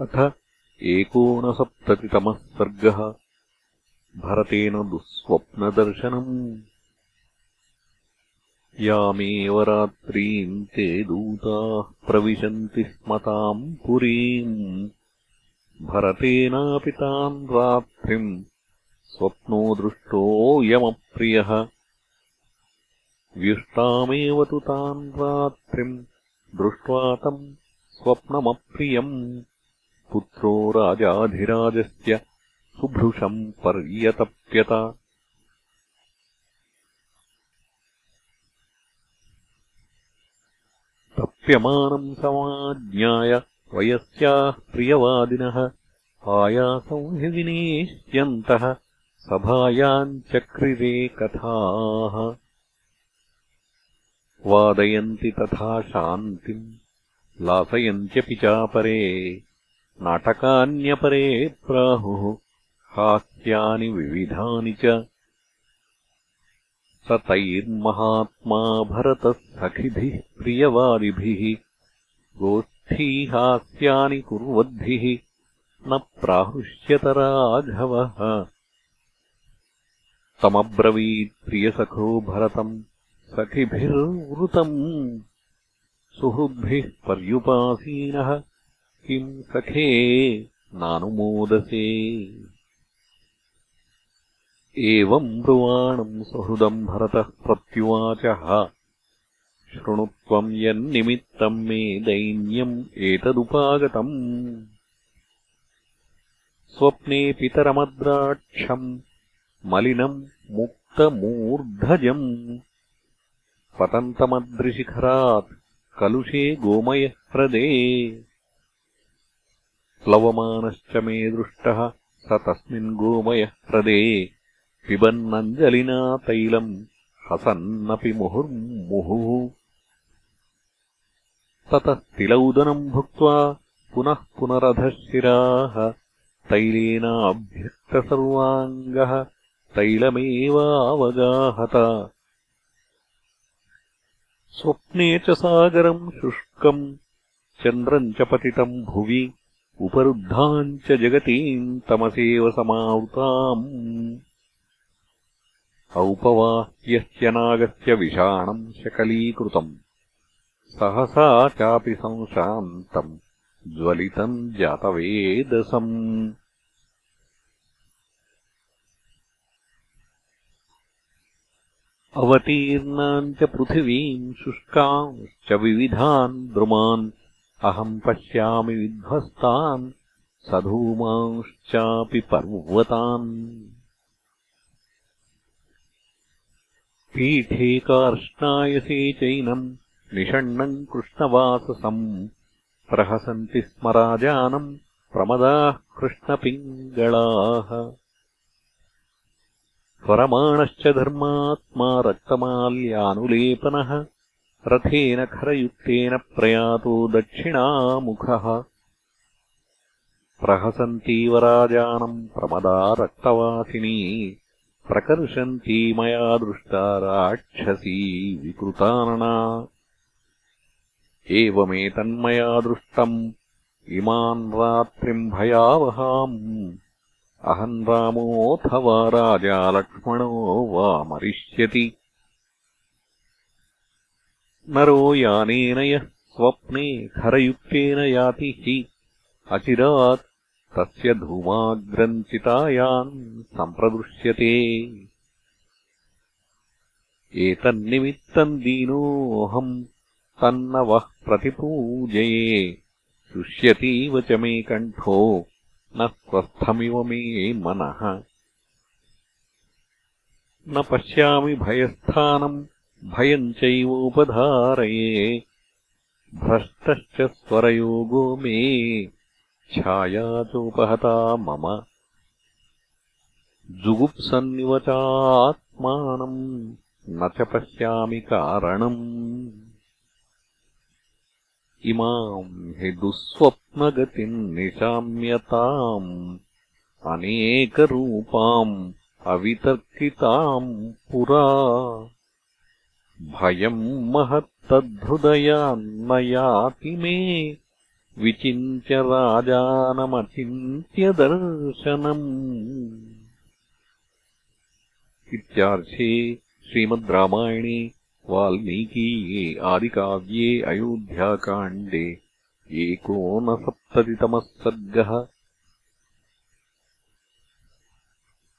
अथ एकोनसप्ततितमः सर्गः। भरतेन दुःस्वप्नदर्शनम्। यामेव रात्रीम् ते दूताः प्रविशन्ति स्म ताम् पुरीम्। भरतेनापि ताम् रात्रिम् स्वप्नो दृष्टोऽयमप्रियः व्युष्टामेव तु ताम् रात्रिम् दृष्ट्वा तम् स्वप्नमप्रियम् पुत्रो राजाधिराजस्य सुभृशम् पर्यतप्यत। तप्यमानम् समाज्ञाय वयस्याः प्रियवादिनः आयासंहिदिनेष्यन्तः सभायाम् चक्रिरे कथाः। वादयन्ति तथा शान्तिम् लासयन्त्यपि चापरे नाटकान्यपरे प्राहुः हास्यानि विविधानि च। स तैर्महात्मा भरतः सखिभिः प्रियवादिभिः गोष्ठीहास्यानि कुर्वद्भिः न प्राहुष्यतराघवः तमब्रवीत् प्रियसखो भरतम् सखिभिर्वृतम् सुहृद्भिः पर्युपासीनः किम् सखे? नानुमोदसे एवम् ब्रुवाणम् सुहृदम् भरतः प्रत्युवाचः। शृणु त्वम् यन्निमित्तम् मे दैन्यम् एतदुपागतम्। स्वप्ने पितरमद्राक्षम् मलिनम् मुक्तमूर्धजम्। पतन्तमद्रिशिखरात् कलुषे गोमयह्रदे प्लवमानश्च मे दृष्टः स तस्मिन् गोमयह्रदे पिबन्नञ्जलिना तैलम् हसन्नपि मुहुर्मुहुः ततः तिलौदनम् भुक्त्वा पुनः पुनरधः शिराः तैलेनाभ्यक्तसर्वाङ्गः तैलमेवावगाहत। स्वप्ने च सागरम् शुष्कम् चन्द्रम् च पतितम् भुवि उपरुद्धाम् च जगतीम् तमसेव समावृताम्। औपवाह्यस्य नागस्य विषाणम् शकलीकृतम्। सहसा चापि संशान्तम् ज्वलितम् जातवेदसम्। अवतीर्णाम् च पृथिवीम् शुष्कांश्च विविधान् द्रुमान् अहम् पश्यामि विध्वस्तान् सधूमांश्चापि पर्वतान्। पीठे कार्ष्णायसे चैनम् निषण्णम् कृष्णवाससम् प्रहसन्ति स्म राजानम् प्रमदाः कृष्णपिङ्गळाः स्वरमाणश्च धर्मात्मा रक्तमाल्यानुलेपनः रथेन खरयुक्तेन प्रयातो दक्षिणामुखः। प्रहसन्तीव राजानम् प्रमदा रक्तवासिनी प्रकर्षन्ती मया दृष्टा राक्षसी विकृतानना। एवमेतन्मया दृष्टम् इमान् रात्रिम् भयावहाम्। अहम् रामोऽथवा राजा लक्ष्मणो वा मरिष्यति नरो यानेन यः स्वप्ने खरयुक्तेन याति हि। अचिरात् तस्य धूमाग्रञ्चितायाम् सम्प्रदृश्यते। एतन्निमित्तम् दीनोऽहम् तन्न वः प्रतिपूजये। शुष्यतीव च मे कण्ठो न स्वस्थमिव मे मनः। न पश्यामि भयस्थानम् भयम् चैवोपधारये भ्रष्टश्च स्वरयोगो मे छाया चोपहता मम। जुगुप्सन्निव चात्मानम् न च पश्यामि कारणम्। इमाम् हि दुःस्वप्नगतिम् निशाम्यताम्। अनेकरूपाम् अवितर्किताम् पुरा भयम् महत्तद्धृदयान्न याति मे। विचिन्त्य राजानमचिन्त्यदर्शनम् इत्यार्षे श्रीमद् रामायणे वाल्मीकीये आदिकाव्ये अयोध्याकाण्डे एकोनसप्ततितमः सर्गः